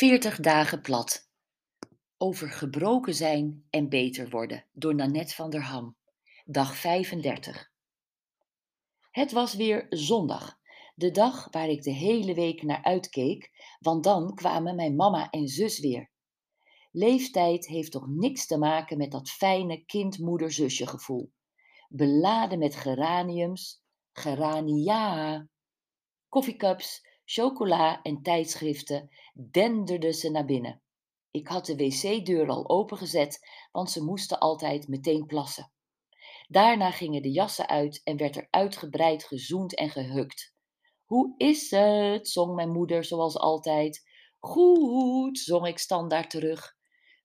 40 dagen plat. Over gebroken zijn en beter worden door Nanette van der Ham. Dag 35. Het was weer zondag, de dag waar ik de hele week naar uitkeek, want dan kwamen mijn mama en zus weer. Leeftijd heeft toch niks te maken met dat fijne kind-moeder-zusje gevoel. Beladen met geraniums, gerania, koffiecups, chocola en tijdschriften denderden ze naar binnen. Ik had de wc-deur al opengezet, want ze moesten altijd meteen plassen. Daarna gingen de jassen uit en werd er uitgebreid gezoend en gehukt. Hoe is het? zong mijn moeder zoals altijd. Goed, zong ik standaard terug.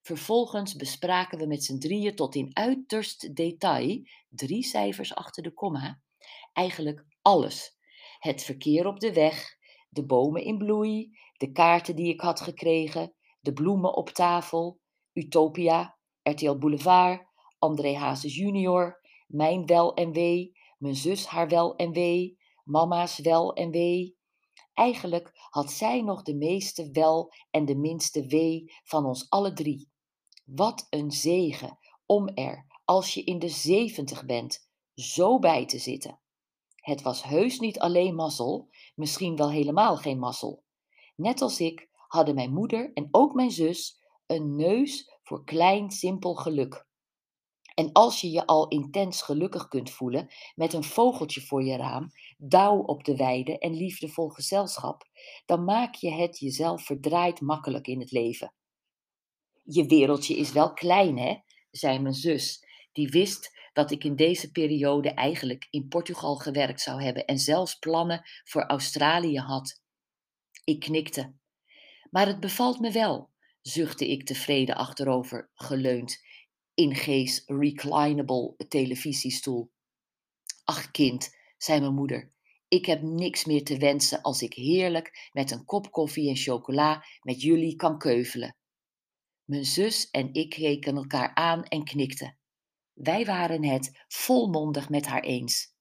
Vervolgens bespraken we met z'n drieën tot in uiterst detail, drie cijfers achter de komma, eigenlijk alles. Het verkeer op de weg, de bomen in bloei, de kaarten die ik had gekregen, de bloemen op tafel, Utopia, RTL Boulevard, André Hazes junior, mijn wel en wee, mijn zus haar wel en wee, mama's wel en wee. Eigenlijk had zij nog de meeste wel en de minste wee van ons alle drie. Wat een zegen om er, als je in de zeventig bent, zo bij te zitten. Het was heus niet alleen mazzel, misschien wel helemaal geen mazzel. Net als ik hadden mijn moeder en ook mijn zus een neus voor klein, simpel geluk. En als je je al intens gelukkig kunt voelen met een vogeltje voor je raam, dauw op de weide en liefdevol gezelschap, dan maak je het jezelf verdraaid makkelijk in het leven. Je wereldje is wel klein, hè? zei mijn zus, die wist dat ik in deze periode eigenlijk in Portugal gewerkt zou hebben en zelfs plannen voor Australië had. Ik knikte. Maar het bevalt me wel, zuchtte ik tevreden achterover geleund in Gees reclinable televisiestoel. Ach kind, zei mijn moeder, ik heb niks meer te wensen als ik heerlijk met een kop koffie en chocola met jullie kan keuvelen. Mijn zus en ik keken elkaar aan en knikten. Wij waren het volmondig met haar eens.